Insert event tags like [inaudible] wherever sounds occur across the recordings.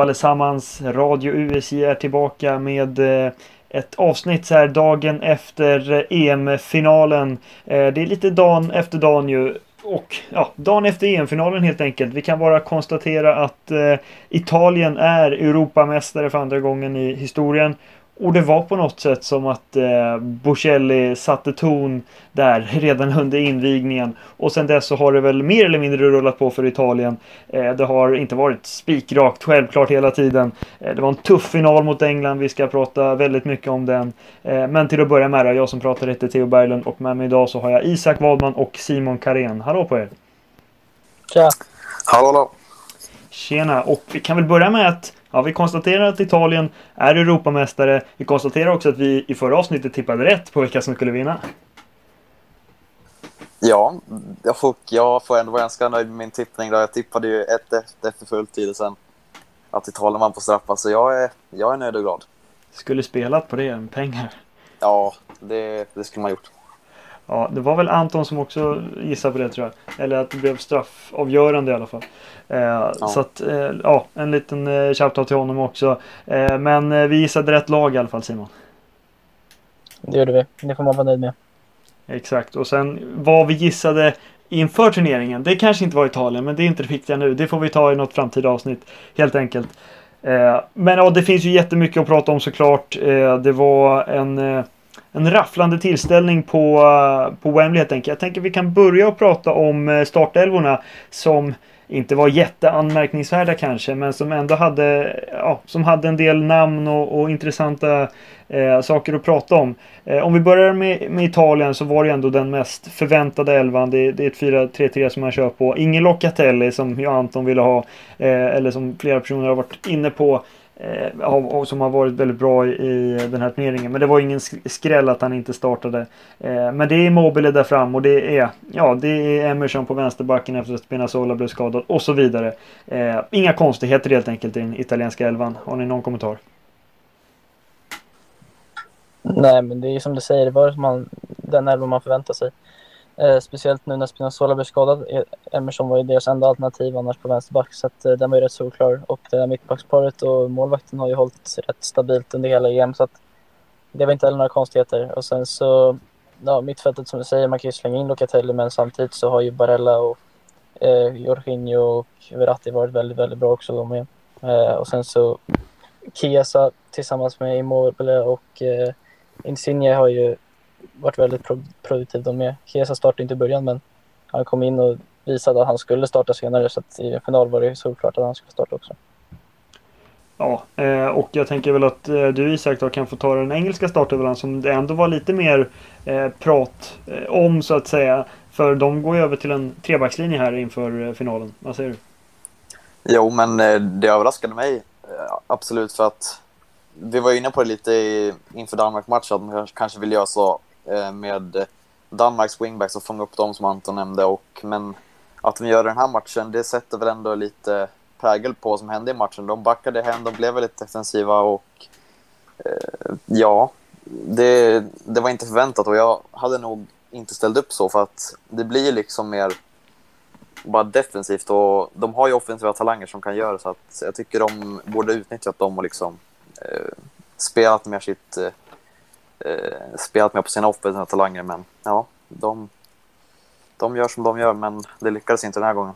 Hallå allesammans! Radio USJ är tillbaka med eh, ett avsnitt så här dagen efter eh, EM-finalen. Eh, det är lite dagen efter dagen ju. Och ja, dagen efter EM-finalen helt enkelt. Vi kan bara konstatera att Italien är Europamästare för andra gången i historien. Och det var på något sätt som att eh, Bocelli satte ton där [laughs] redan under invigningen. Och sen dess så har det väl mer eller mindre rullat på för Italien. Eh, det har inte varit spikrakt självklart hela tiden. Eh, det var en tuff final mot England. Vi ska prata väldigt mycket om den. Eh, men till att börja med då, jag som pratar heter Theo Berglund och med mig idag så har jag Isak Wadman och Simon Karén. Hallå på er! Tja! Hallå, hallå! Tjena! Och vi kan väl börja med att Ja, vi konstaterar att Italien är Europamästare. Vi konstaterar också att vi i förra avsnittet tippade rätt på vilka som skulle vinna. Ja, jag får, jag får ändå vara ganska nöjd med min tippning. Då. Jag tippade ju ett efter, efter fulltid och sen att Italien vann på straffar. Så jag är, jag är nöjd och glad. Skulle spelat på det, pengar. Ja, det, det skulle man gjort. Ja, det var väl Anton som också gissade på det tror jag. Eller att det blev straffavgörande i alla fall. Eh, ja. Så att, eh, ja, en liten eh, shoutout till honom också. Eh, men eh, vi gissade rätt lag i alla fall Simon. Det gjorde vi. Det får man vara nöjd med. Exakt. Och sen vad vi gissade inför turneringen. Det kanske inte var Italien, men det är inte det viktiga nu. Det får vi ta i något framtida avsnitt. Helt enkelt. Eh, men ja, det finns ju jättemycket att prata om såklart. Eh, det var en eh, en rafflande tillställning på, eh, på Wembley helt enkelt. Jag tänker vi kan börja och prata om eh, startelvorna som inte var jätteanmärkningsvärda kanske, men som ändå hade, ja, som hade en del namn och, och intressanta eh, saker att prata om. Eh, om vi börjar med, med, Italien så var det ändå den mest förväntade elvan. Det, det är ett 4-3-3 som man kör på. Ingen Locatelli som jag Anton ville ha, eh, eller som flera personer har varit inne på eh, som har varit väldigt bra i, den här turneringen. Men det var ingen skräll att han inte startade. Eh, men det är Mobile där fram och det är, ja, det är Emerson på vänsterbacken efter att Spinazzola blev skadad och så vidare. Eh, inga konstigheter helt enkelt i den italienska elvan. Har ni någon kommentar? Nej, men det är som du säger, det var man, den elvan man förväntar sig. Eh, speciellt nu när Spinazzola blev skadad. Eh, Emerson var ju deras enda alternativ annars på vänsterback så att, eh, den var ju rätt solklar. Och det där mittbacksparet och målvakten har ju hållit rätt stabilt under hela EM så att det var inte heller några konstigheter. Och sen så, ja, mittfältet som du säger, man kan ju slänga in Locatelli men samtidigt så har ju Barella och eh, Jorginho och Verratti varit väldigt, väldigt bra också de med. Eh, och sen så Chiesa tillsammans med Immobile och eh, Insigne har ju varit väldigt pro produktiv de med. Chiesa startade inte i början men han kom in och visade att han skulle starta senare så att i final var det solklart att han skulle starta också. Ja, eh, och jag tänker väl att eh, du Isak då kan få ta den engelska startelvan som det ändå var lite mer eh, prat om så att säga. För de går ju över till en trebackslinje här inför finalen. Vad säger du? Jo, men det överraskade mig absolut för att vi var inne på det lite inför Danmark-matchen att man kanske vill göra så Eh, med Danmarks wingbacks och fånga upp dem som Anton nämnde. Och, men att de gör den här matchen, det sätter väl ändå lite prägel på vad som hände i matchen. De backade hem, de blev väldigt defensiva och eh, ja, det, det var inte förväntat och jag hade nog inte ställt upp så för att det blir liksom mer bara defensivt och de har ju offensiva talanger som kan göra så att jag tycker de borde utnyttjat dem och liksom eh, spelat mer sitt eh, eh, spelat med på sina offensiva talanger. Men ja, de, de gör som de gör, men det lyckades inte den här gången.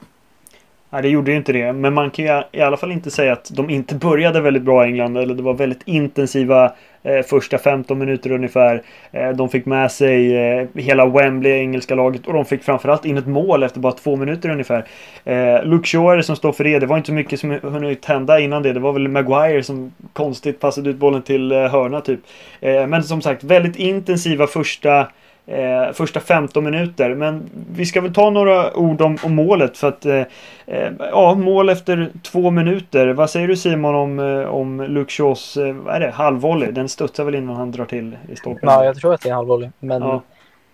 Nej, det gjorde ju inte det. Men man kan ju i alla fall inte säga att de inte började väldigt bra i England. Eller det var väldigt intensiva Eh, första 15 minuter ungefär. Eh, de fick med sig eh, hela Wembley, engelska laget. Och de fick framförallt in ett mål efter bara två minuter ungefär. Eh, Luke Shore som står för det. Det var inte så mycket som hunnit hända innan det. Det var väl Maguire som konstigt passade ut bollen till eh, hörna typ. Eh, men som sagt, väldigt intensiva första eh, första 15 minuter. Men vi ska väl ta några ord om, om målet för att eh, eh, ja, mål efter två minuter. Vad säger du Simon om, eh, om Shaws, eh, vad är det, halvvolley? Den studsar väl innan han drar till i stolpen? Ja, jag tror att det är halvvolley. Men ja.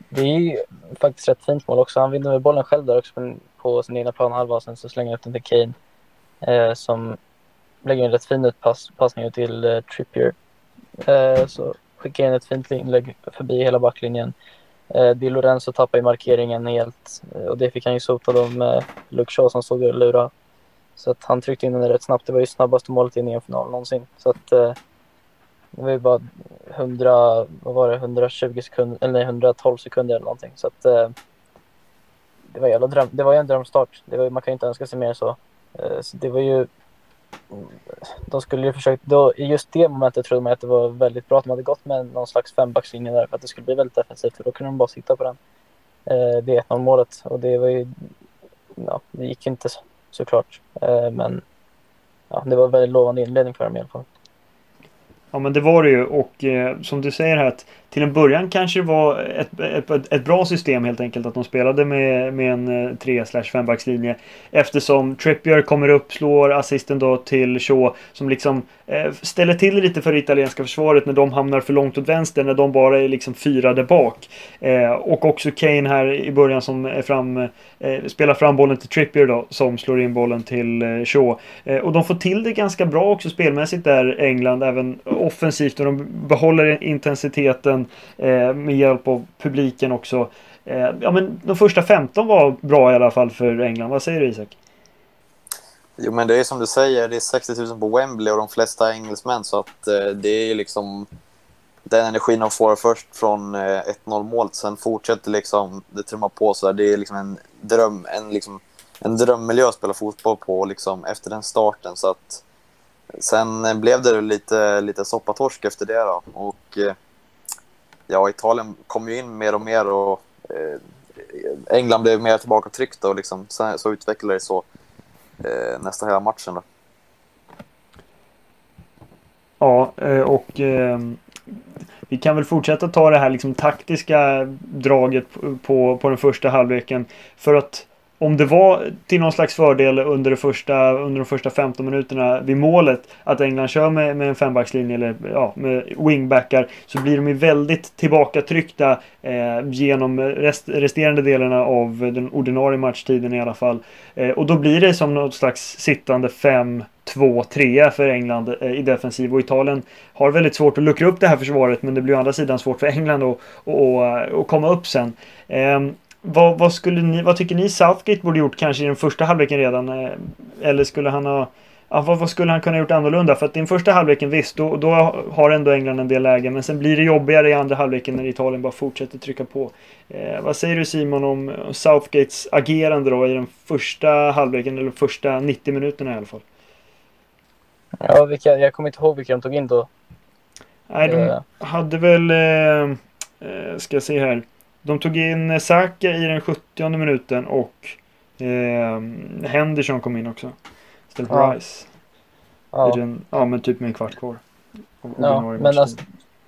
det är ju faktiskt rätt fint mål också. Han vinner med bollen själv där också på sin egna planhalva och sen så slänger han ut den till Kane. Eh, som lägger en rätt fin utpassning till eh, Trippier. Så skickar in ett fint inlägg förbi hela backlinjen. Eh, Di Lorenzo tappade markeringen helt eh, och det fick han ju sota då med Luke Shaw som stod och lurade. Så att han tryckte in den rätt snabbt. Det var ju snabbaste målet i en e final någonsin. Så att eh, det var ju bara 100, vad var det, 120 sekunder, eller nej, 112 sekunder eller någonting. Så att eh, det var, jävla dröm, det var ju en drömstart. Det var, man kan ju inte önska sig mer så. Eh, så det var ju de skulle ju försökt, då, i just det momentet trodde man att det var väldigt bra att de hade gått med någon slags fembackslinje där för att det skulle bli väldigt defensivt för då kunde de bara sitta på den. Eh, det 1-0 målet och det var ju, ja, det gick inte så, såklart. Eh, men ja, det var en väldigt lovande inledning för dem i alla fall. Ja men det var det ju och eh, som du säger här att till en början kanske det var ett, ett, ett bra system helt enkelt att de spelade med, med en eh, 3 5 backslinje. Eftersom Trippier kommer upp, slår assisten då till Shaw som liksom Eh, ställer till lite för det italienska försvaret när de hamnar för långt åt vänster när de bara är liksom fyra där bak. Eh, och också Kane här i början som är fram, eh, spelar fram bollen till Trippier då som slår in bollen till eh, Shaw. Eh, och de får till det ganska bra också spelmässigt där England även offensivt och de behåller intensiteten eh, med hjälp av publiken också. Ja, men de första 15 var bra i alla fall för England. Vad säger du Isak? Jo, men det är som du säger, det är 60 000 på Wembley och de flesta är engelsmän så att eh, det är liksom den energin de får först från eh, 1-0 målet. Sen fortsätter liksom det trumma på så där. Det är liksom en dröm, en liksom en drömmiljö att spela fotboll på liksom efter den starten så att sen blev det lite lite soppatorsk efter det då och eh, ja, Italien kom ju in mer och mer och eh, England blev mer tillbakatryckt och liksom, så, så utvecklades det så eh, nästa hela matchen. Då. Ja, eh, och eh, vi kan väl fortsätta ta det här liksom taktiska draget på, på den första halvleken. För att om det var till någon slags fördel under, det första, under de första 15 minuterna vid målet att England kör med, med en fembackslinje eller ja, med wingbackar så blir de ju väldigt tillbakatryckta eh, genom rest, resterande delarna av den ordinarie matchtiden i alla fall. Eh, och då blir det som något slags sittande 5 2-3 för England eh, i defensiv och Italien har väldigt svårt att luckra upp det här försvaret men det blir å andra sidan svårt för England att, att, att komma upp sen. Ehm, vad, vad, skulle ni, vad tycker ni Southgate borde gjort kanske i den första halvleken redan? Eh, eller skulle han ha... Ja, vad, vad, skulle han kunna gjort annorlunda? För att i den första halvleken visst, då, då har ändå England en del lägen. Men sen blir det jobbigare i andra halvleken när Italien bara fortsätter trycka på. Eh, vad säger du Simon om Southgates agerande då i den första halvleken, eller första 90 minuterna i alla fall? Ja, vilka, jag kommer inte ihåg vilka de tog in då. Nej, de uh. hade väl... Eh, eh ska jag se här. De tog in Saka i den 70 minuten och eh, Henderson kom in också. Istället för ja. Rice. Ja. Den, ja, men typ med en kvart kvar. Ja, men alltså,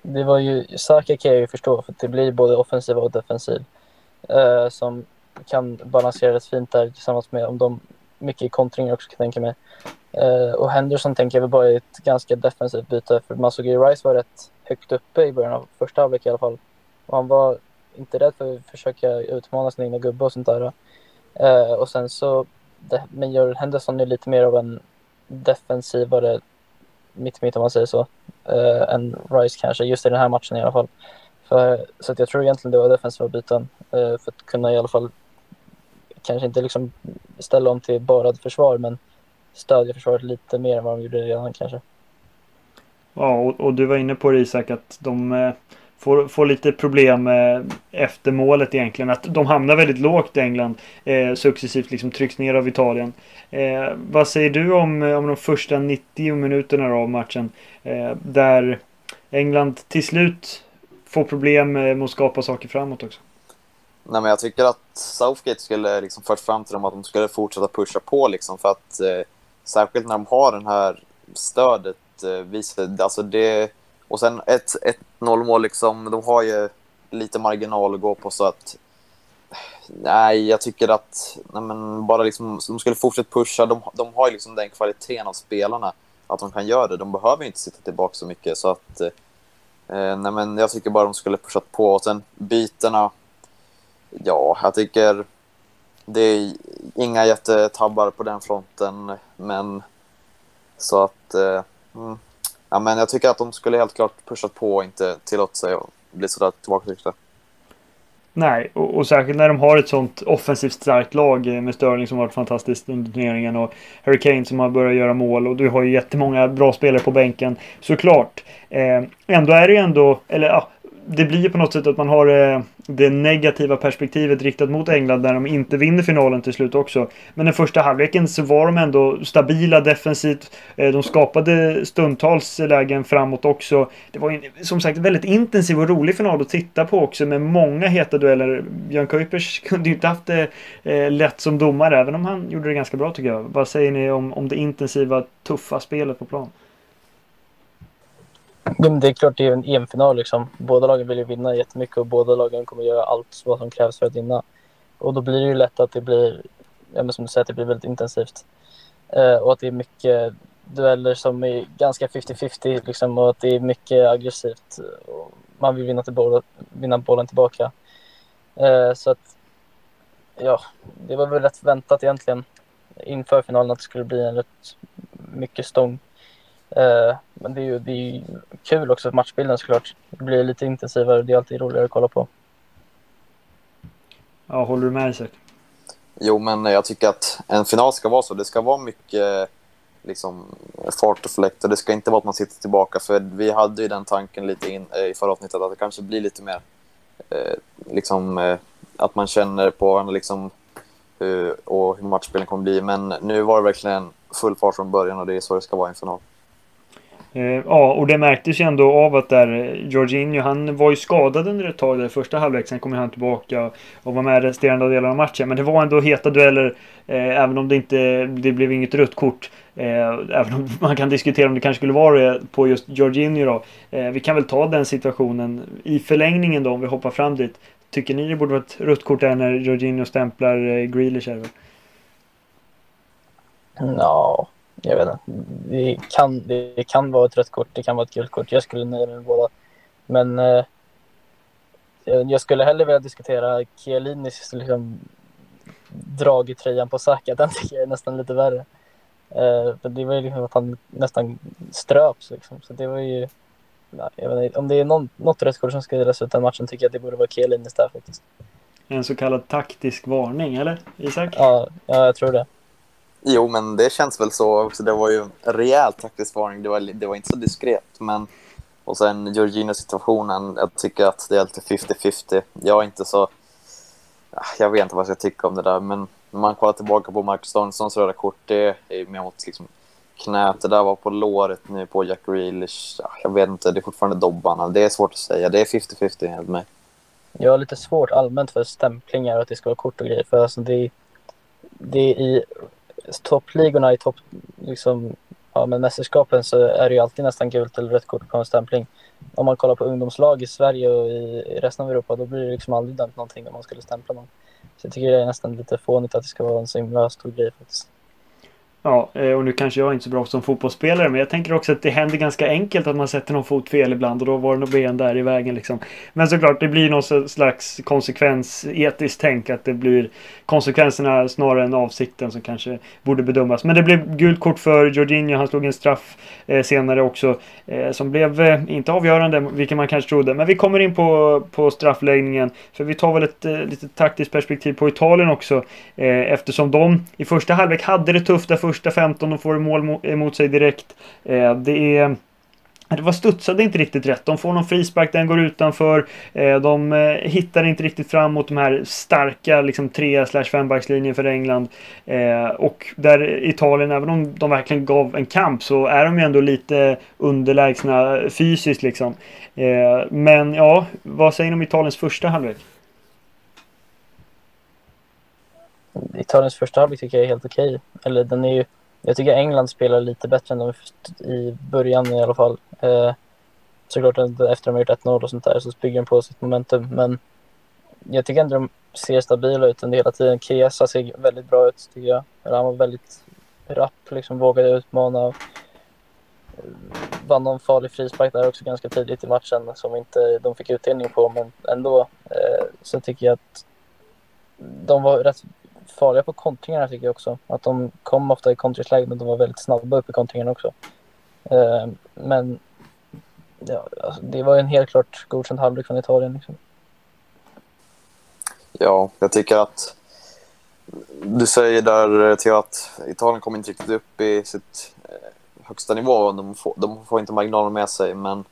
det var ju, Saka kan jag ju förstå för det blir både offensiv och defensiv. Eh, som kan balansera rätt fint där tillsammans med om de mycket kontringar också kan jag tänka mig. Eh, och Henderson tänker jag väl bara är ett ganska defensivt byte för man såg ju Rice var rätt högt uppe i början av första halvlek i alla fall. Och han var inte rädd för att försöka utmana sin egna gubbe och sånt där. Eh, och sen så, det, men gör Henderson är lite mer av en defensivare mitt-mitt om man säger så, eh, än Rice kanske, just i den här matchen i alla fall. För, så att jag tror egentligen det var defensiva byten eh, för att kunna i alla fall, kanske inte liksom ställa om till bara försvar, men stödja försvaret lite mer än vad de gjorde redan kanske. Ja, och, och du var inne på det Isak, att de eh, får, får lite problem eh, efter målet egentligen. Att de hamnar väldigt lågt i England. Eh, successivt liksom trycks ner av Italien. Eh, vad säger du om, eh, om de första 90 minuterna av matchen? Eh, där England till slut får problem eh, med att skapa saker framåt också. Nej, men jag tycker att Southgate skulle liksom fört fram till dem att de skulle fortsätta pusha på. Liksom, för att eh, Särskilt när de har den här stödet. Eh, visar, alltså det och sen ett, ett nollmål, liksom, de har ju lite marginal att gå på så att Nej, jag tycker att nej men, bara liksom, de skulle fortsätta pusha. De, de har ju liksom den kvaliteten av spelarna att de kan göra det. De behöver inte sitta tillbaka så mycket. Så att, eh, nej men jag tycker bara de skulle pushat på. Och sen bytena. Ja, jag tycker det är inga jättetabbar på den fronten. Men så att eh, mm, Ja, men jag tycker att de skulle helt klart pushat på och inte tillåtit sig att bli sådär tillbakatryckta. Nej, och, och, särskilt när de har ett sånt offensivt starkt lag med Sterling som varit fantastiskt under turneringen och Harry Kane som har börjat göra mål och du har ju jättemånga bra spelare på bänken såklart. Eh, ändå är det ju ändå, eller ja, det blir ju på något sätt att man har eh, det negativa perspektivet riktat mot England när de inte vinner finalen till slut också. Men den första halvleken så var de ändå stabila defensivt. Eh, de skapade stundtals lägen framåt också. Det var som sagt väldigt intensiv och rolig final att titta på också med många heta dueller. Björn Kuipers [laughs] kunde ju inte haft det eh, lätt som domare även om han gjorde det ganska bra tycker jag. Vad säger ni om, om det intensiva, tuffa spelet på plan? Det är klart det är en EM-final. Liksom. Båda lagen vill ju vinna jättemycket och båda lagen kommer göra allt vad som krävs för att vinna. Och då blir det ju lätt att det blir, ja, som du säger, att det blir väldigt intensivt. Eh, och att det är mycket dueller som är ganska 50-50 liksom, och att det är mycket aggressivt. Och man vill vinna, till boll, vinna bollen tillbaka. Eh, så att, ja, det var väl rätt väntat egentligen inför finalen att det skulle bli en rätt mycket stång. Eh, men det är ju det är kul också för matchbilden såklart. Det blir lite intensivare och det är alltid roligare att kolla på. Ja, håller du med Isak? Jo, men jag tycker att en final ska vara så. Det ska vara mycket liksom, fart och fläkt och det ska inte vara att man sitter tillbaka. För vi hade ju den tanken lite in, eh, i förra avsnittet att det kanske blir lite mer eh, liksom, eh, att man känner på varandra liksom, hur, och hur matchspelen kommer bli. Men nu var det verkligen full fart från början och det är så det ska vara i en final. Eh, ja, och det märktes ju ändå av att där eh, Jorginho, han var ju skadad under ett tag där första halvlek. Sen kom han tillbaka och var med resterande delar av matchen. Men det var ändå heta dueller, eh, även om det inte det blev inget rött kort. Eh, även om man kan diskutera om det kanske skulle vara det på just Jorginho då. Eh, vi kan väl ta den situationen i förlängningen då, om vi hoppar fram dit. Tycker ni det borde vara ett rött kort där när Jorginho stämplar eh, Grealish? Ja, jag vet inte. Det kan, det kan vara ett rött kort, det kan vara ett gult kort. Jag skulle nöja mig med båda. Men eh, jag skulle hellre vilja diskutera Chiellinis liksom, drag i tröjan på Saka. Den tycker jag är nästan lite värre. Eh, för det var ju liksom att han nästan ströps. Liksom. Så det var ju... Nej, jag inte, om det är någon, något rött kort som ska delas ut den matchen tycker jag att det borde vara Chiellinis där faktiskt. En så kallad taktisk varning, eller Isak? Ja, ja jag tror det. Jo, men det känns väl så också. Det var ju en rejäl taktisk varning. Det var, det var inte så diskret, men... Och sen Georgina-situationen. Jag tycker att det är lite 50-50. Jag är inte så... Ah, jag vet inte vad jag ska tycka om det där, men när man kollar tillbaka på Marcus Danielssons röda kort, det är mer mot liksom knät. Det där var på låret nu på Jack Grealish. Ah, jag vet inte, det är fortfarande dobbarna. Det är svårt att säga. Det är 50-50 enligt mig. Jag har lite svårt allmänt för stämplingar och att det ska vara kort och grejer. För alltså det, det är i toppligorna i topp, liksom, ja, men mästerskapen så är det ju alltid nästan gult eller rött kort på en stämpling. Om man kollar på ungdomslag i Sverige och i resten av Europa då blir det liksom aldrig dömt någonting om man skulle stämpla någon. Så jag tycker det är nästan lite fånigt att det ska vara en så himla stor grej faktiskt. Ja, eh, och nu kanske jag är inte så bra som fotbollsspelare men jag tänker också att det händer ganska enkelt att man sätter någon fot fel ibland och då var det något ben där i vägen liksom. Men såklart, det blir någon slags konsekvens, etiskt tänk att det blir konsekvenserna snarare än avsikten som kanske borde bedömas. Men det blev gult kort för Jorginho, han slog en straff eh, senare också eh, som blev eh, inte avgörande, vilket man kanske trodde. Men vi kommer in på, på straffläggningen för vi tar väl ett eh, lite taktiskt perspektiv på Italien också eh, eftersom de i första halvlek hade det tufft där första 15 och får mål emot sig direkt. Eh, det är det var studsade inte riktigt rätt. De får någon frispark, den går utanför. Eh, de eh, hittar inte riktigt fram mot de här starka liksom 3 5-backslinjen för England. och där Italien, även om de verkligen gav en kamp så är de ju ändå lite underlägsna fysiskt liksom. men ja, vad säger ni om Italiens första halvlek? Italiens första halvlek tycker jag är helt okej. Eller den är ju, jag tycker England spelar lite bättre än de i början i alla fall. Eh, såklart efter de har gjort 1-0 och sånt där så bygger de på sitt momentum. Men jag tycker ändå de ser stabila ut under hela tiden. Chiesa ser väldigt bra ut tycker jag. Han var väldigt rapp, liksom vågade utmana. Eh, vann någon farlig frispark där också ganska tidigt i matchen som inte de fick utdelning på. Men ändå eh, så tycker jag att de var rätt farliga på kontringarna tycker jag också. Att de kom ofta i kontringsläge men de var väldigt snabba upp i kontringarna också. Eh, men ja, alltså, det var en helt klart godkänd halvlek från Italien. Liksom. Ja, jag tycker att du säger där eh, till att Italien kommer inte riktigt upp i sitt eh, högsta nivå. De får, de får inte marginalen med sig, men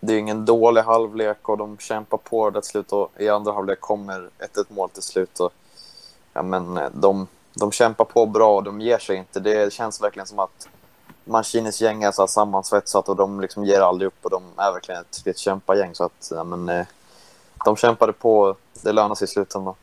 det är ingen dålig halvlek och de kämpar på det till slut och i andra halvlek kommer ett, ett mål till slut. Och, ja, men eh, de, de kämpar på bra och de ger sig inte. Det känns verkligen som att Mancini's gäng är så sammansvetsat och de liksom ger aldrig upp och de är verkligen ett, ett kämpagäng. Så att, ja, men, eh, de kämpade på. Det lönar sig i slutändan.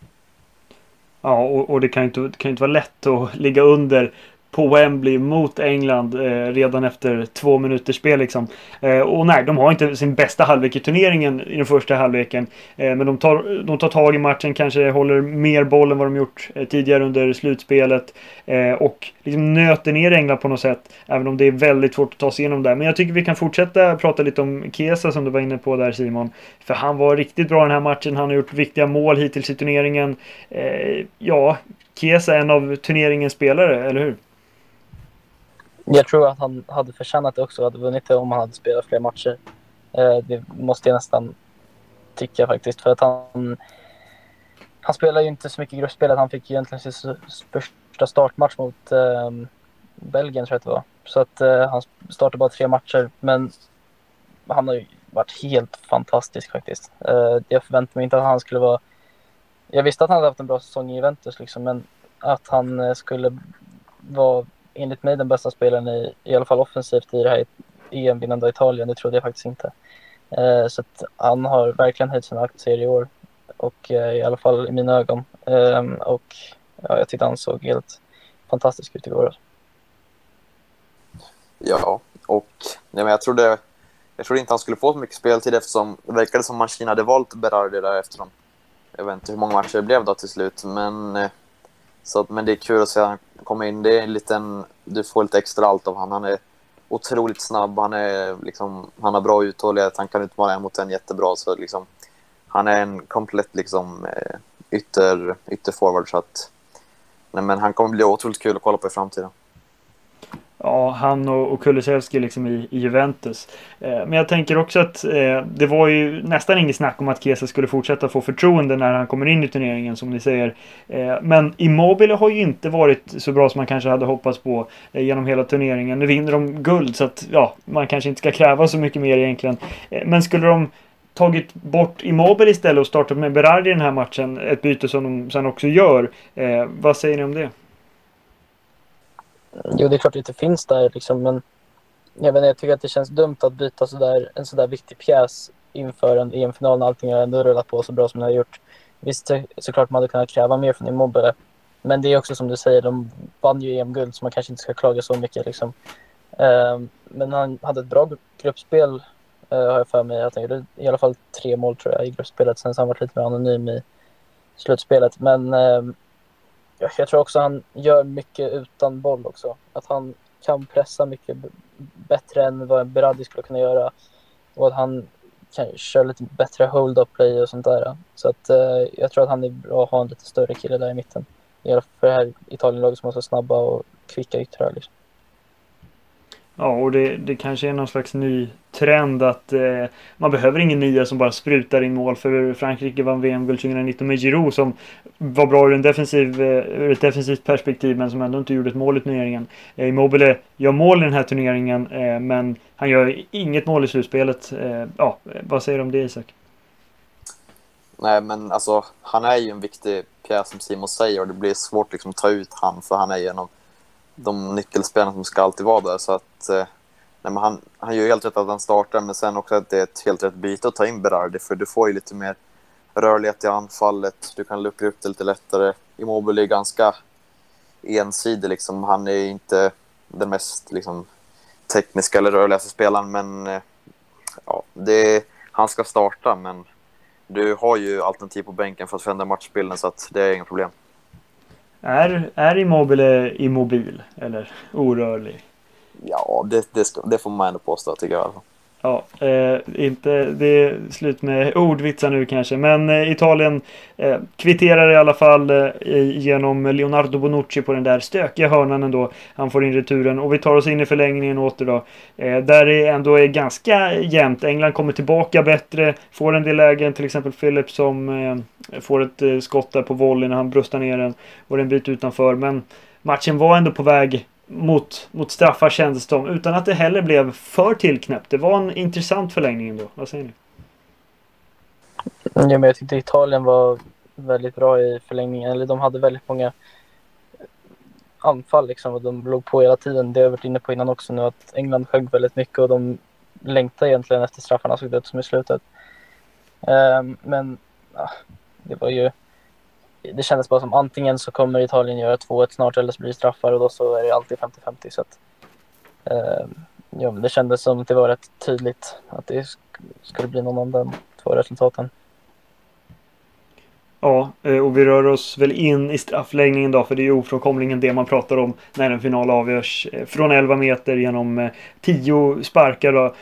Ja, och, och, det kan ju inte, kan inte vara lätt att ligga under på Wembley mot England eh, redan efter två minuters spel. Liksom. Eh, och nej, de har inte sin bästa halvlek i turneringen i den första halvleken. Eh, men de tar, de tar tag i matchen, kanske håller mer boll än vad de gjort eh, tidigare under slutspelet. Eh, och liksom nöter ner England på något sätt. Även om det är väldigt svårt att ta sig igenom där. Men jag tycker vi kan fortsätta prata lite om Kesa som du var inne på där Simon. För han var riktigt bra den här matchen. Han har gjort viktiga mål hittills i turneringen. Eh, ja, Kesa är en av turneringens spelare, eller hur? Jag tror att han hade förtjänat det också, hade vunnit det om han hade spelat fler matcher. Eh, det måste jag nästan tycka faktiskt. För att han, han spelar ju inte så mycket gruppspelet. Han fick ju egentligen sin första startmatch mot eh, Belgien tror jag att det var. Så att eh, han startade bara tre matcher. Men han har ju varit helt fantastisk faktiskt. Eh, jag förväntade mig inte att han skulle vara... Jag visste att han hade haft en bra säsong i Juventus liksom, men att han eh, skulle vara enligt mig den bästa spelaren i, i alla fall offensivt i det här EM-vinnande Italien. Det trodde jag faktiskt inte. Eh, så att han har verkligen höjt sina aktier i år. Och eh, i alla fall i mina ögon. Eh, och ja, jag tyckte han såg helt fantastisk ut igår. Ja, och ja, men jag trodde jag trodde inte han skulle få så mycket speltid eftersom det verkade som att Kina hade valt Berardi där eftersom jag vet inte hur många matcher det blev då till slut. Men, eh, så, men det är kul att se han komma in. Det är en liten, du får lite extra allt av honom. Han är otroligt snabb, han, är, liksom, han har bra uthållighet, han kan utmana en mot en jättebra. Så, liksom, han är en komplett liksom, eh, ytter, ytterforward. Så att, nej, men han kommer bli otroligt kul att kolla på i framtiden ja, han och, och Kulusevski liksom i, i Juventus. Eh, men jag tänker också att eh, det var ju nästan inget snack om att Kesa skulle fortsätta få förtroende när han kommer in i turneringen som ni säger. Eh, men Immobile har ju inte varit så bra som man kanske hade hoppats på eh, genom hela turneringen. Nu vinner de guld så att ja, man kanske inte ska kräva så mycket mer egentligen. Eh, men skulle de tagit bort Immobile istället och startat med Berardi i den här matchen, ett byte som de sen också gör. Eh, vad säger ni om det? Jo, det är klart att det inte finns där liksom, men jag, vet jag tycker att det känns dumt att byta så där, en sådär viktig pjäs inför en EM-final när allting har ändå rullat på så bra som det har gjort. Visst, såklart man hade kunnat kräva mer från Immobile, men det är också som du säger, de vann ju EM-guld så man kanske inte ska klaga så mycket. Liksom. Eh, men han hade ett bra gruppspel, eh, har jag för mig. Han gjorde i alla fall tre mål tror jag i gruppspelet, sen har han varit lite mer anonym i slutspelet. Men eh, jag tror också han gör mycket utan boll också. Att han kan pressa mycket bättre än vad en Berardi skulle kunna göra. Och att han kan köra lite bättre hold-up play och sånt där. Så att eh, jag tror att han är bra att ha en lite större kille där i mitten. I alla fall För det här Italienlaget som har så snabba och kvicka yttrar. Liksom. Ja, och det, det kanske är någon slags ny trend att eh, man behöver ingen nia som bara sprutar in mål. För Frankrike vann VM-guld 2019 med Giroud som var bra ur, en defensiv, eh, ur ett defensivt perspektiv men som ändå inte gjorde ett mål i turneringen. Eh, Immobile gör mål i den här turneringen eh, men han gör inget mål i slutspelet. Eh, ja, vad säger du om det Isak? Nej, men alltså han är ju en viktig pjäs som Simon säger och det blir svårt liksom, att ta ut han för han är ju en av de de nyckelspelarna som ska alltid vara där. Så att, eh, nej, han, han gör helt rätt att han startar, men sen också att det är ett helt rätt byte att ta in Berardi, för du får ju lite mer rörlighet i anfallet, du kan luckra upp det lite lättare. Immobile är ganska ensidig, liksom. han är inte den mest liksom, tekniska eller rörligaste spelaren, men eh, ja, det, han ska starta, men du har ju alternativ på bänken för att förändra matchbilden, så att det är inga problem. Är, är Immobile immobil eller orörlig? Ja, det, det, ska, det får man ändå påstå tycker jag. Ja, eh, inte, det är slut med ordvitsar nu kanske, men eh, Italien eh, kvitterar i alla fall eh, genom Leonardo Bonucci på den där stökiga hörnan ändå. Han får in returen och vi tar oss in i förlängningen åter då. Eh, där det ändå är ganska jämnt. England kommer tillbaka bättre, får en del lägen, till exempel Phillips som eh, får ett eh, skott där på volley när han bröstar ner den och en bit utanför. Men matchen var ändå på väg mot, mot straffar kändes det utan att det heller blev för tillknäppt. Det var en intressant förlängning ändå. Vad säger ni? Mm, ja, men jag tyckte Italien var väldigt bra i förlängningen. Eller de hade väldigt många anfall liksom och de låg på hela tiden. Det har jag varit inne på innan också nu att England sjönk väldigt mycket och de längtade egentligen efter straffarna såg det ut som i slutet. Um, men ja, det var ju det kändes bara som antingen så kommer Italien göra 2-1 snart eller så blir det straffar och då så är det alltid 50-50. Så att, eh, ja, det kändes som att det var rätt tydligt att det skulle bli någon av de två resultaten. Ja, eh, och vi rör oss väl in i straffläggningen då, för det är ju ofrånkomligen det man pratar om när en final avgörs. Eh, från 11 meter genom eh, 10 sparkar då,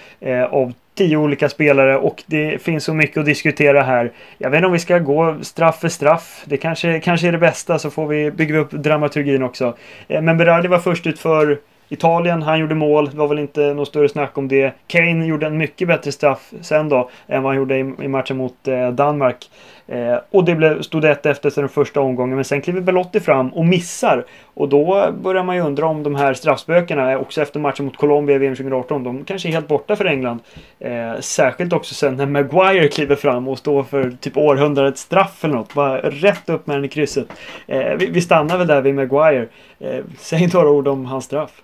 av tio olika spelare och det finns så mycket att diskutera här. Jag vet inte om vi ska gå straff för straff. Det kanske, kanske är det bästa så får vi bygga upp dramaturgin också. Eh, men Berardi var först ut för Italien, han gjorde mål. Det var väl inte något större snack om det. Kane gjorde en mycket bättre straff sen då än vad han gjorde i, matchen mot eh, Danmark. Eh, och det blev, stod 1 efter den första omgången. Men sen kliver Belotti fram och missar. Och då börjar man ju undra om de här straffspökena, också efter matchen mot Colombia i VM 2018, de kanske är helt borta för England. Eh, särskilt också sen när Maguire kliver fram och står för typ århundradets straff eller något. Bara rätt upp med den i krysset. Eh, vi, vi, stannar väl där vid Maguire. Eh, säg några ord om hans straff.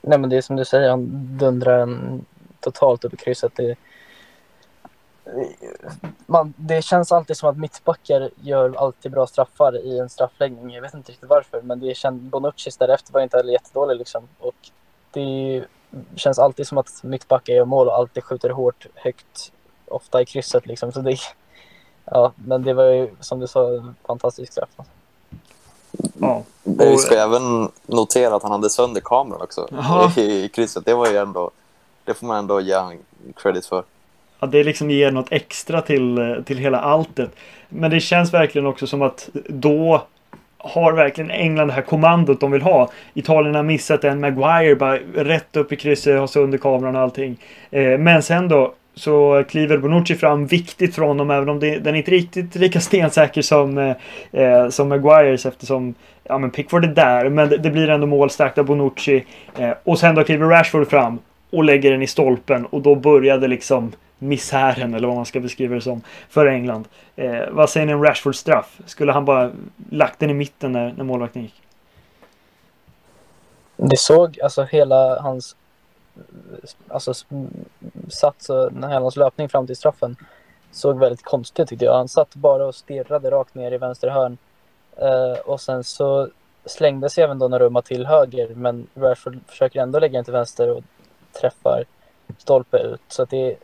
Nej men det är som du säger, han dundrar en totalt upp i krysset. Det, man, det känns alltid som att mittbackar gör alltid bra straffar i en straffläggning. Jag vet inte riktigt varför, men det känd, Bonuccis därefter var inte heller jättedålig liksom. Och det känns alltid som att mittbackar gör mål och alltid skjuter hårt, högt, ofta i krysset liksom. Så det, ja, men det var ju som du sa en fantastisk straff. Ja. Vi ska även notera att han hade sönder kameran också Aha. [laughs] i krysset. Det var ju ändå, det får man ändå ge credit för. Att det liksom ger något extra till, till hela alltet. Men det känns verkligen också som att då har verkligen England det här kommandot de vill ha. Italien har missat en Maguire bara rätt upp i krysset, har sönder kameran och allting. Eh, men sen då så kliver Bonucci fram viktigt för honom även om det, den är inte riktigt lika stensäker som, eh, eh, som Maguires eftersom ja, men Pickford är där men det, det blir ändå målstarkt av Bonucci. Eh, och sen då kliver Rashford fram och lägger den i stolpen och då började liksom misären eller vad man ska beskriva det som för England. Eh, vad säger ni om Rashfords straff? Skulle han bara lagt den i mitten när, när målvakten gick? Det såg alltså hela hans alltså, sats, hela hans löpning fram till straffen såg väldigt konstigt tyckte jag. Han satt bara och stirrade rakt ner i vänster hörn. eh, och sen så slängde sig även Donnarumma till höger men Rashford försöker ändå lägga den till vänster och träffar stolpe ut. Så att det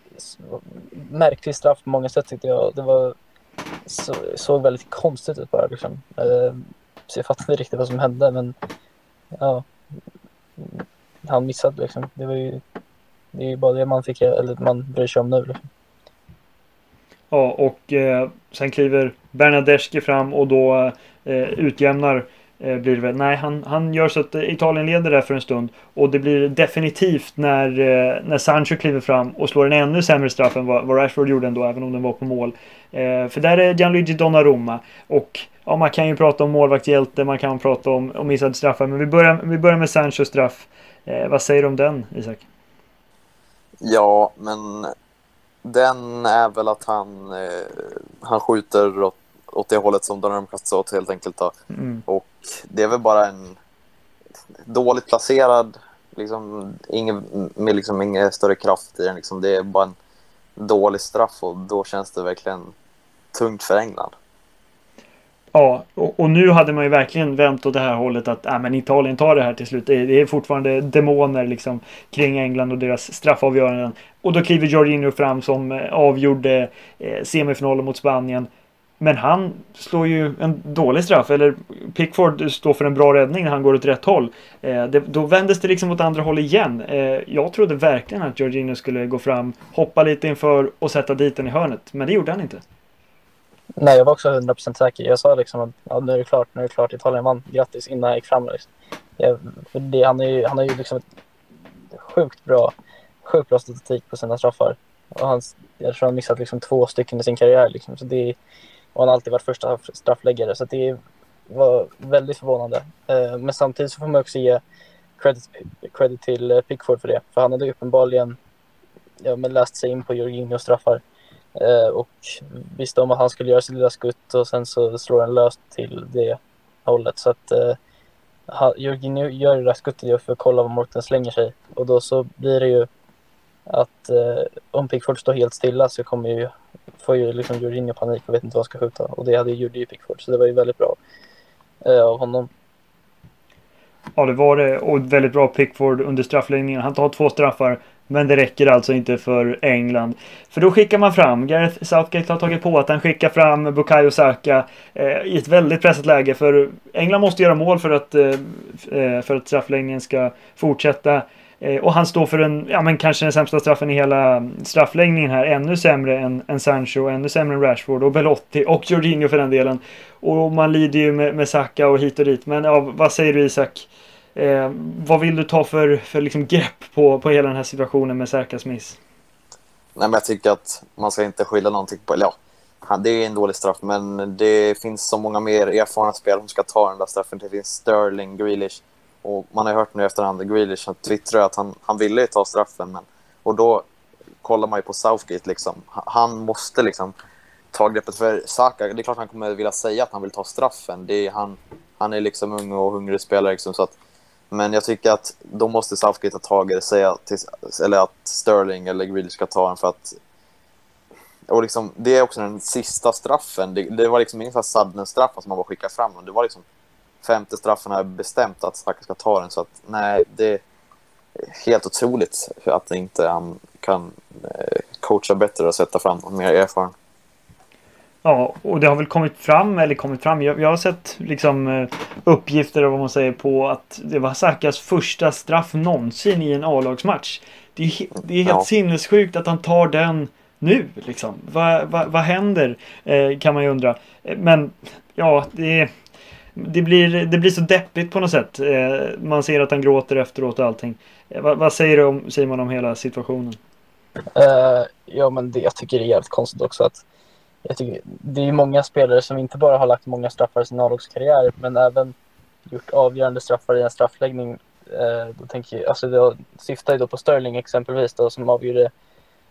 märklig straff på många sätt tyckte jag. Det var, så, såg väldigt konstigt ut bara liksom. Eh, så jag fattade inte riktigt vad som hände men ja, han missade liksom. Det var ju, det är ju bara det man fick, eller man bryr sig om nu. Liksom. Ja, och eh, sen kliver Bernadeschi fram och då eh, utjämnar eh, blir det väl. Nej, han, han gör så att Italien leder där för en stund. Och det blir definitivt när, eh, när Sancho kliver fram och slår en ännu sämre straff än vad, vad Rashford gjorde ändå, även om den var på mål. Eh, för där är Gianluigi Donnarumma. Och ja, man kan ju prata om målvaktshjälte, man kan prata om, om missade straffar. Men vi börjar, vi börjar med Sanchos straff. Eh, vad säger du om den, Isak? Ja, men den är väl att han, eh, han skjuter åt, åt det hållet som Donnarumma kastar åt helt enkelt. Då. Mm. Och det är väl bara en dåligt placerad, liksom, ingen, med liksom ingen större kraft i den. Liksom. Det är bara en dålig straff och då känns det verkligen tungt för England. Ja, och, och, nu hade man ju verkligen vänt åt det här hållet att äh, men Italien tar det här till slut. Det, det är fortfarande demoner liksom kring England och deras straffavgöranden. Och då kliver Jorginho fram som eh, avgjorde eh, semifinalen mot Spanien men han slår ju en dålig straff. Eller Pickford står för en bra räddning när han går åt rätt håll. Eh, det, då vändes det liksom åt andra håll igen. Eh, jag trodde verkligen att Jorginho skulle gå fram, hoppa lite inför och sätta dit den i hörnet. Men det gjorde han inte. Nej, jag var också 100% säker. Jag sa liksom att ja, nu är det klart, nu är det klart. Italien vann. Grattis innan jag gick fram. Liksom. Jag, för det, han, är ju, han har ju liksom ett sjukt bra, sjukt bra statistik på sina straffar. Och han, jag tror han missat liksom två stycken i sin karriär. Liksom. Så det, är och han har alltid varit första straffläggare. Så det var väldigt förvånande. Eh, men samtidigt så får man också ge credit, credit till eh, Pickford för det. För han hade uppenbarligen ja, men läst sig in på Jorginhos straffar. Eh, och visste om att han skulle göra sitt lilla skutt och sen så slår han löst till det hållet. Så att Jorginho gör det där skuttet för att kolla var Morten slänger sig. Och då så blir det ju att eh, om Pickford står helt stilla så kommer ju, får ju liksom Jorginho panik och vet inte vad han ska skjuta. Och det hade gjorde ju Pickford, så det var ju väldigt bra eh, av honom. Ja, det var det. Och väldigt bra Pickford under straffläggningen. Han tar två straffar. Men det räcker alltså inte för England. För då skickar man fram, Gareth Southgate har tagit på att han skickar fram Bukayo Saka eh, i ett väldigt pressat läge. För England måste göra mål för att, eh, eh för att straffläggningen ska fortsätta. Eh, och han står för en, ja men kanske den sämsta straffen i hela straffläggningen här. Ännu sämre än, än Sancho, ännu sämre än Rashford och Belotti och Jorginho för den delen. Och man lider ju med, med Saka och hit och dit. Men ja, vad säger du Isak? Eh, vad vill du ta för, för liksom grepp på, på hela den här situationen med Sakas miss? Nej, men jag tycker att man ska inte skylla någonting på... Eller ja, det är en dålig straff, men det finns så många mer erfarna spelare som ska ta den där straffen. Det finns Sterling, Grealish och man har hört nu efterhand, Grealish twittrar att han, han ville ta straffen. Men, och då kollar man ju på Southgate. Liksom. Han måste liksom ta greppet. För Saka, det är klart han kommer vilja säga att han vill ta straffen. Det är, han, han är liksom ung och hungrig spelare. Liksom, så att, men jag tycker att då måste Southgate ta tag i det. Säga till, eller att Sterling eller Grealish ska ta den. För att, och liksom, det är också den sista straffen. Det, det var liksom ingen sudden-straff som man bara skickade fram. Det var liksom femte straffen har bestämt att Saka ska ta den. Så att nej, det är helt otroligt att inte han kan eh, coacha bättre och sätta fram och mer erfaren. Ja, och det har väl kommit fram, eller kommit fram, jag, jag har sett liksom eh, uppgifter vad man säger på att det var Sakas första straff någonsin i en A-lagsmatch. Det är, det är helt ja. sinnessjukt att han tar den nu liksom. Vad va, va händer? Eh, kan man ju undra. Men ja, det är det blir, det blir så deppigt på något sätt. Eh, man ser att han gråter efteråt och allting. Eh, vad, vad, säger du om, Simon om hela situationen? Uh, ja, men det jag tycker det är jävligt konstigt också att jag tycker, det är många spelare som inte bara har lagt många straffar i sin A-lagskarriär men även gjort avgörande straffar i en straffläggning. Uh, då tänker jag, alltså det syftar ju då på Sterling exempelvis då, som avgjorde,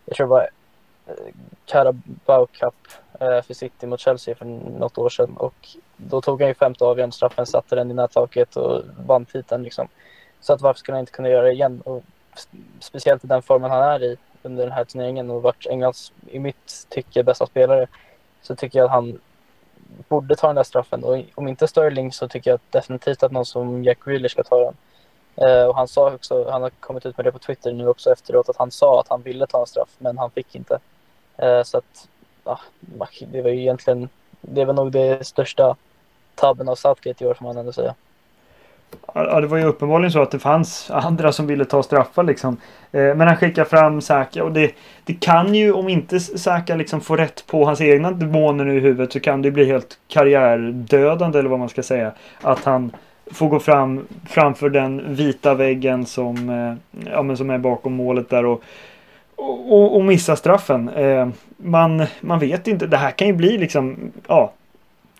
jag tror det var Carabao Cup eh, för City mot Chelsea för något år sedan. Och då tog han ju femte avgörande straffen, satte den i nättaket och vann titeln. Liksom. Så att varför skulle han inte kunna göra det igen? Och speciellt i den formen han är i under den här turneringen och varit Englands, i mitt tycke, bästa spelare. Så tycker jag att han borde ta den där straffen. Och om inte Sterling så tycker jag definitivt att någon som Jack Grealish ska ta den. Eh, och han sa också, han har kommit ut med det på Twitter nu också efteråt, att han sa att han ville ta en straff men han fick inte. Eh, så att ja, det var ju egentligen, det var nog det största tabben av Southgate i år får man ändå säga. Ja, det var ju uppenbarligen så att det fanns andra som ville ta straffar liksom. Eh, men han skickar fram Saka och det, det kan ju om inte Saka liksom får rätt på hans egna demoner i huvudet så kan det bli helt karriärdödande eller vad man ska säga. Att han får gå fram framför den vita väggen som, eh, ja, men som är bakom målet där och och, och missa straffen. Eh, man, man vet inte. Det här kan ju bli liksom, ja,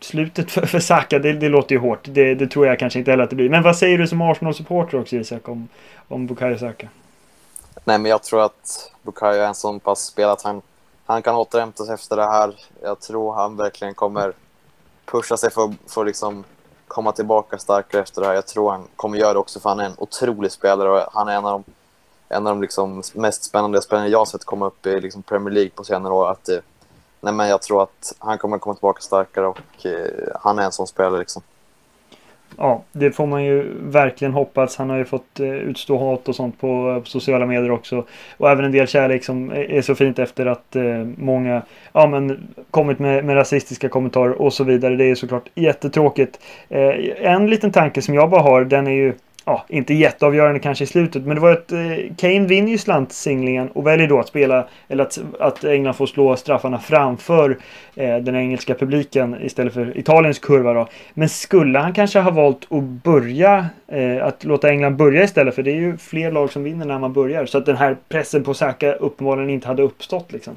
slutet för, för Saka. Det, det låter ju hårt. Det, det, tror jag kanske inte heller att det blir. Men vad säger du som Arsenal-supporter också Isak om, om Bukayo Saka? Nej, men jag tror att Bukayo är en sån pass spelare att han, han kan återhämta sig efter det här. Jag tror han verkligen kommer pusha sig för, för att liksom komma tillbaka starkare efter det här. Jag tror han kommer göra det också för han är en otrolig spelare och han är en av de en av de liksom mest spännande spelarna jag sett komma upp i liksom Premier League på senare år. Att, eh, nej men jag tror att han kommer komma tillbaka starkare och eh, han är en sån spelare. Liksom. ja, det får man ju verkligen hoppas. Han har ju fått eh, utstå hat och sånt på, eh, på, sociala medier också. Och även en del kärlek som är så fint efter att eh, många ja, men, kommit med, med rasistiska kommentarer och så vidare. Det är såklart jättetråkigt. Eh, en liten tanke som jag bara har, den är ju ja, inte jätteavgörande kanske i slutet, men det var att eh, Kane vinner ju slantsinglingen och väljer då att spela, eller att, att England får slå straffarna framför eh, den engelska publiken istället för Italiens kurva då. Men skulle han kanske ha valt att börja, eh, att låta England börja istället, för det är ju fler lag som vinner när man börjar, så att den här pressen på Saka uppenbarligen inte hade uppstått liksom.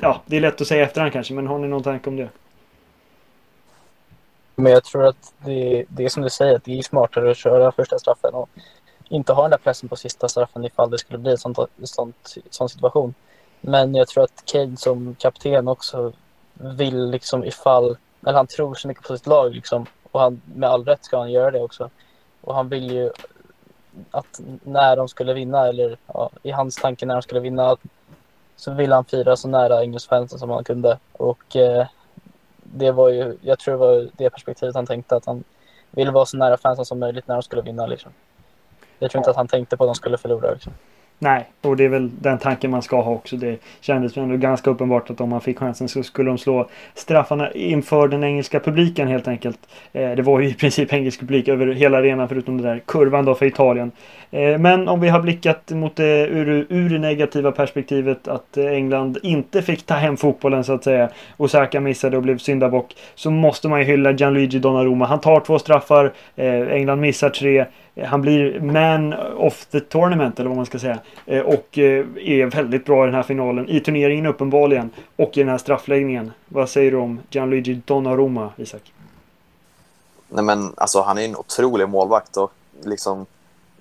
Ja, det är lätt att säga efterhand kanske, men har ni någon tanke om det? Men jag tror att det, det är som du säger, att det är smartare att köra första straffen och inte ha den där pressen på sista straffen ifall det skulle bli en sån, sån situation. Men jag tror att Kane som kapten också vill liksom ifall, eller han tror så mycket på sitt lag liksom och han, med all rätt ska han göra det också. Och han vill ju att när de skulle vinna, eller ja, i hans tanke när de skulle vinna, så vill han fira så nära engelskfansen som han kunde. Och eh, det var ju, jag tror det var det perspektivet han tänkte att han ville vara så nära fansen som möjligt när de skulle vinna. Liksom. Jag tror inte att han tänkte på att de skulle förlora. Liksom. Nej, och det är väl den tanken man ska ha också. Det kändes ändå ganska uppenbart att om man fick chansen så skulle de slå straffarna inför den engelska publiken helt enkelt. Eh, det var ju i princip engelsk publik över hela arenan förutom den där kurvan då för Italien. Eh, men om vi har blickat mot det ur, ur det negativa perspektivet att eh, England inte fick ta hem fotbollen så att säga. Osaka missade och blev syndabock. Så måste man ju hylla Gianluigi Donnarumma. Han tar två straffar. Eh, England missar tre. Han blir man of the tournament eller vad man ska säga. Eh, och eh, är väldigt bra i den här finalen. I turneringen uppenbarligen. Och i den här straffläggningen. Vad säger du om Gianluigi Donnarumma, Isak? Nej men alltså han är en otrolig målvakt och liksom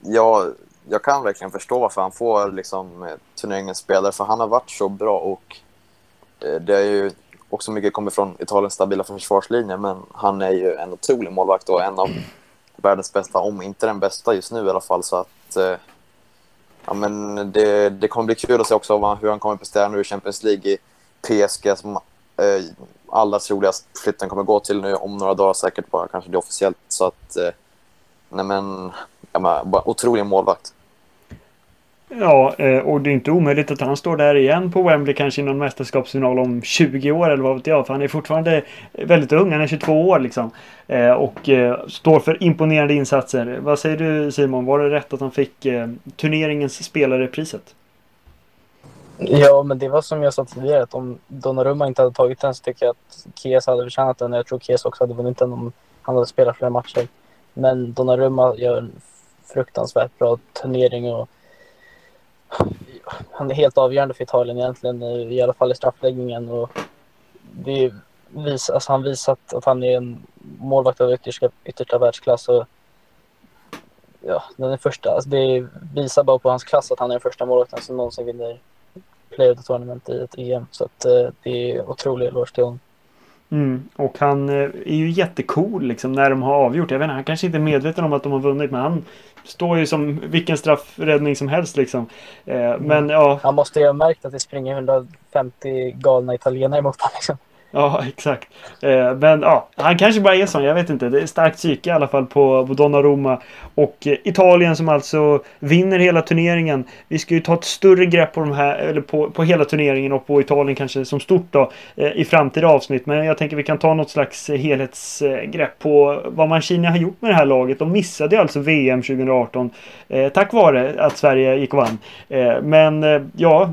jag, jag kan verkligen förstå varför han får liksom turneringens spelare för han har varit så bra och eh, det är ju också mycket kommer från Italiens stabila försvarslinje men han är ju en otrolig målvakt och en av världens bästa, om inte den bästa just nu i alla fall. Så att, eh, ja, men det, det kommer bli kul att se också hur han kommer prestera nu i Champions League i PSG som eh, allra troligast flytten kommer gå till nu om några dagar säkert bara kanske det officiellt. Så att, eh, nej men, ja, men bara otrolig målvakt. Ja, eh, och det är inte omöjligt att han står där igen på Wembley kanske i någon mästerskapsfinal om 20 år eller vad vet jag. För han är fortfarande väldigt ung, han är 22 år liksom. Eh, och eh, står för imponerande insatser. Vad säger du Simon, var det rätt att han fick turneringens spelare-priset? Ja, men det var som jag sa tidigare att om Donnarumma inte hade tagit den så tycker jag att Kies hade förtjänat den. Jag tror Kies också hade vunnit den om han hade spelat fler matcher. Men Donnarumma gör en fruktansvärt bra turnering och han är helt avgörande för Italien egentligen, eh, i alla fall i straffläggningen. Och det vis, alltså han visat att han är en målvakt av yttersta, yttersta världsklass. Och, ja, den är första, alltså det visar bara på hans klass att han är den första målvakten som någonsin vinner Play of the Tournament i ett EM. Så att, eh, det är otrolig eloge till honom. Mm. Och han eh, är ju jättecool liksom när de har avgjort. Jag vet inte, han kanske inte är medveten om att de har vunnit men han står ju som vilken straffräddning som helst liksom. Eh, mm. Men ja. Han måste ju ha märkt att det springer 150 galna italienare mot honom liksom. Ja, [laughs] exakt. Eh, men ja, han kanske bara är sån. Jag vet inte. Det är starkt psyke i alla fall på, på Donnarumma. Och eh, Italien som alltså vinner hela turneringen. Vi ska ju ta ett större grepp på de här, eller på, på hela turneringen och på Italien kanske som stort då eh, i framtida avsnitt. Men jag tänker vi kan ta något slags eh, helhetsgrepp på vad Mancini har gjort med det här laget. De missade ju alltså VM 2018 eh, tack vare att Sverige gick och vann. Eh, men ja,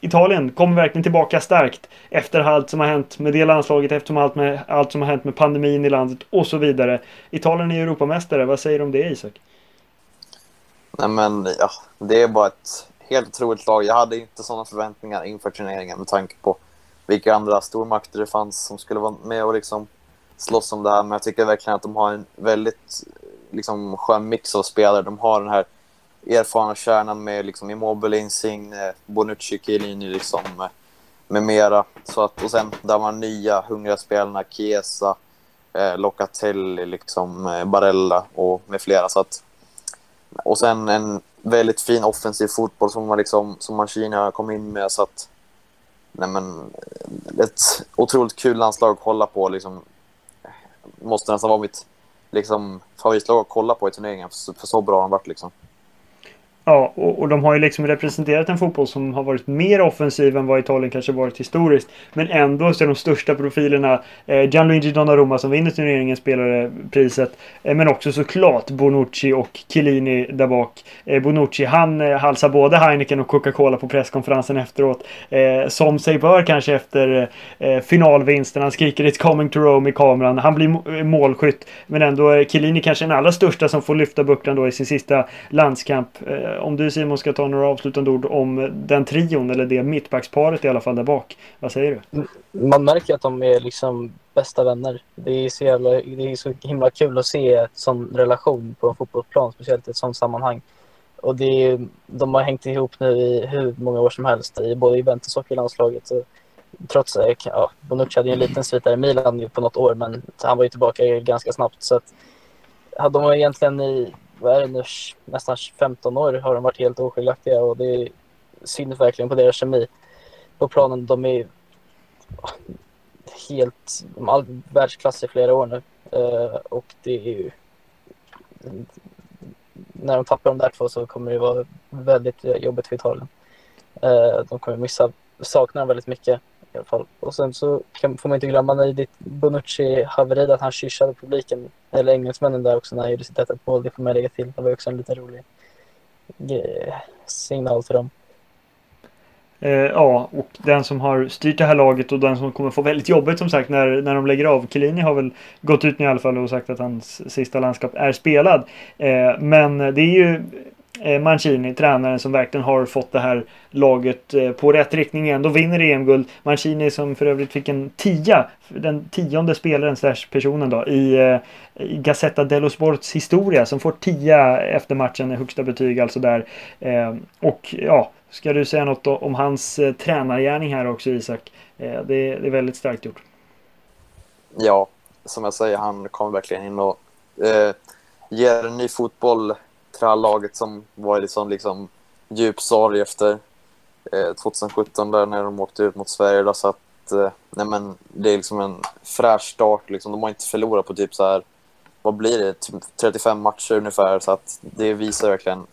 Italien kommer verkligen tillbaka starkt efter allt som har hänt med det landslaget, efter allt, med, allt som har hänt med pandemin i landet och så vidare. Italien är Europamästare. Vad säger du om det, Isak? Nej, men ja, det är bara ett helt otroligt lag. Jag hade inte sådana förväntningar inför turneringen med tanke på vilka andra stormakter det fanns som skulle vara med och liksom slåss om det här. Men jag tycker verkligen att de har en väldigt liksom, skön mix av spelare. De har den här erfarna kärnan med liksom Immobile, Insigne, Bonucci, Chiellini liksom eh, med, mera. Så att, och sen där man nya hungriga spelarna, Chiesa, eh, Locatelli, liksom, eh, Barella och med flera. Så att, och sen en väldigt fin offensiv fotboll som, man liksom, som Mancini kom in med. Så att, nej men, eh, ett otroligt kul landslag att kolla på. Liksom, måste nästan vara mitt liksom, favoritlag att kolla på i turneringen. För, för så bra har de varit liksom. Ja, och, och, de har ju liksom representerat en fotboll som har varit mer offensiv än vad Italien kanske varit historiskt. Men ändå så är de största profilerna eh, Gianluigi Donnarumma som vinner turneringen spelare priset. Eh, men också såklart Bonucci och Chiellini där bak. Eh, Bonucci han eh, halsar både Heineken och Coca-Cola på presskonferensen efteråt. Eh, som sig bör kanske efter eh, finalvinsten. Han skriker It's coming to Rome i kameran. Han blir eh, målskytt. Men ändå är Chiellini kanske den allra största som får lyfta bucklan då i sin sista landskamp eh, om du Simon ska ta några avslutande ord om den trion eller det mittbacksparet i alla fall där bak. Vad säger du? Man märker att de är liksom bästa vänner. Det är så, jävla, det är så himla kul att se en sån relation på en fotbollsplan, speciellt i ett sånt sammanhang. Och det är, de har hängt ihop nu i hur många år som helst, i både Juventus och i landslaget. Och trots eh, att ja, Bonucci hade en liten svit där i Milan på något år, men han var ju tillbaka ganska snabbt. Så att, de var egentligen i vad är det nu, nästan 15 år har de varit helt oskiljaktiga och det är synd verkligen på deras kemi. På planen, de är helt de är världsklass i flera år nu uh, och det är ju när de tappar de där två så kommer det vara väldigt jobbigt för Italien. Uh, de kommer missa, sakna dem väldigt mycket alla fall. Och sen så kan, får man inte glömma när det Bonucci-haveri att han kyssade publiken, eller engelsmännen där också när han gjorde sitt 1 mål. Det får man lägga till. Det var också en liten rolig signal till dem. Eh, ja, och den som har styrt det här laget och den som kommer få väldigt jobbigt som sagt när, när de lägger av. Chiellini har väl gått ut nu i alla fall och sagt att hans sista landskap är spelad. Eh, men det är ju Eh, Mancini, tränaren som verkligen har fått det här laget eh, på rätt riktning igen. Då vinner EM-guld. Mancini som för övrigt fick en tia, den tionde spelaren slash personen då i, eh, i Gazzetta dello Sports historia som får tia efter matchen, högsta betyg alltså där. Och ja, ska du säga något om hans tränargärning här också Isak? Det, det är väldigt starkt gjort. Ja, som jag säger, han kommer verkligen in och eh, ger en ny fotboll till det här laget som var i sån liksom djup sorg efter eh, 2017 där när de åkte ut mot Sverige. Då, så att, eh, nej men, det är liksom en fräsch start. Liksom. De har inte förlorat på typ så här, vad blir det, typ 35 matcher ungefär. Så att det visar verkligen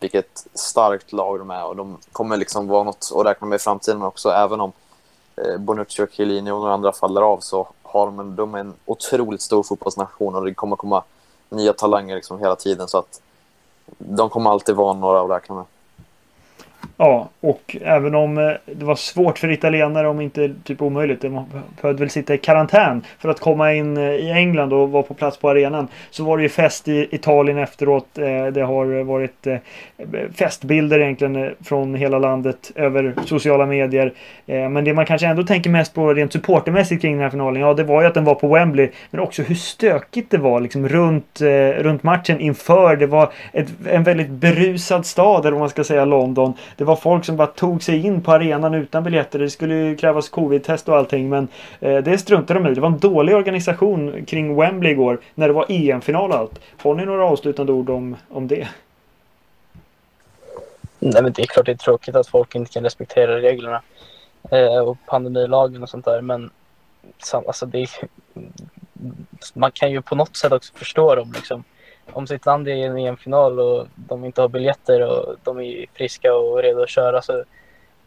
vilket starkt lag de är och de kommer liksom vara något att räkna med i framtiden också. Även om eh, Bonucci och Chiellini och några andra faller av så har de en, de är en otroligt stor fotbollsnation och det kommer komma nya talanger liksom hela tiden. Så att de kommer alltid vara några att räkna med. Ja, och även om eh, det var svårt för italienare, om inte typ omöjligt, de behövde väl sitta i karantän för att komma in eh, i England och vara på plats på arenan. Så var det ju fest i Italien efteråt. Eh, det har varit festbilder egentligen från hela landet över sociala medier. Men det man kanske ändå tänker mest på rent supportermässigt kring den här finalen, ja det var ju att den var på Wembley. Men också hur stökigt det var liksom runt, runt matchen inför. Det var ett, en väldigt berusad stad, eller vad man ska säga, London. Det var folk som bara tog sig in på arenan utan biljetter. Det skulle ju krävas covid-test och allting men eh, det struntade de i. Det var en dålig organisation kring Wembley igår när det var EM-final och allt. Har ni några avslutande ord om, om det? Nej men det är klart det är tråkigt att folk inte kan respektera reglerna eh, och pandemilagen och sånt där men alltså det är, man kan ju på något sätt också förstå dem liksom om sitt land är i en EM-final och de inte har biljetter och de är friska och redo att köra så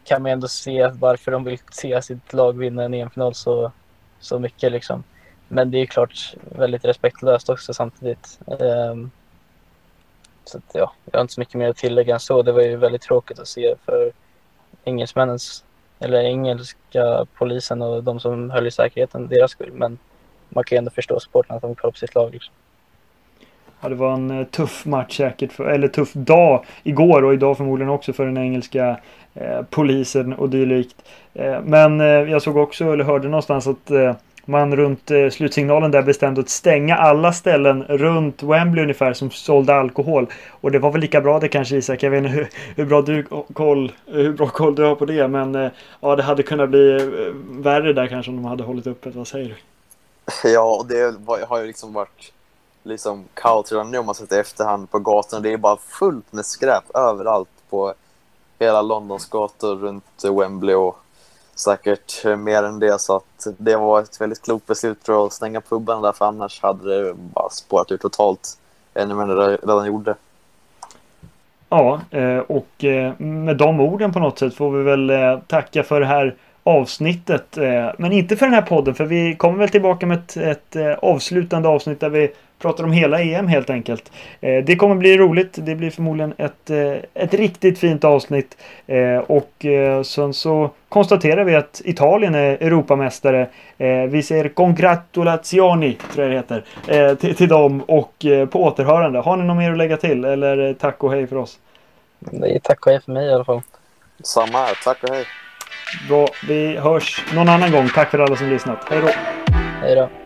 kan man ändå se varför de vill se sitt lag vinna en EM-final så, så mycket. Liksom. Men det är klart väldigt respektlöst också samtidigt. Um, så att, ja, jag har inte så mycket mer att tillägga än så. Det var ju väldigt tråkigt att se för engelsmännens, eller engelska polisen och de som höll i säkerheten, deras skull. Men man kan ju ändå förstå supportrarna att de kollar på sitt lag. Liksom. Ja, det var en eh, tuff match säkert, för, eller tuff dag igår och idag förmodligen också för den engelska eh, polisen och dylikt. Eh, men eh, jag såg också, eller hörde någonstans att eh, man runt eh, slutsignalen där bestämde att stänga alla ställen runt Wembley ungefär som sålde alkohol. Och det var väl lika bra det kanske Isak. Jag vet inte hur, hur bra, du, koll, hur bra koll du har på det. Men eh, ja, det hade kunnat bli eh, värre där kanske om de hade hållit öppet. Vad säger du? Ja, det har ju liksom varit liksom kaos redan nu om man sett i efterhand på gatorna. Det är bara fullt med skräp överallt på hela Londons gator runt Wembley och säkert mer än det. Så att det var ett väldigt klokt beslut för att stänga puben där, för annars hade det bara spårat ut totalt ännu mer än det redan gjorde. Ja, eh, och eh, med de orden på något sätt får vi väl eh, tacka för det här avsnittet. Men inte för den här podden, för vi kommer väl tillbaka med ett, ett avslutande avsnitt där vi pratar om hela EM helt enkelt. Eh, det kommer bli roligt. Det blir förmodligen ett, eh, ett riktigt fint avsnitt. Eh, och sen så konstaterar vi att Italien är Europamästare. Vi säger congratulazioni, tror jag det heter, till, till dem och på återhörande. Har ni något mer att lägga till eller tack och hej för oss? Det är tack och hej för mig i alla fall. Samma här. Tack och hej. Bra. Vi hörs någon annan gång. Tack för alla som lyssnat. Hej då! Hej då!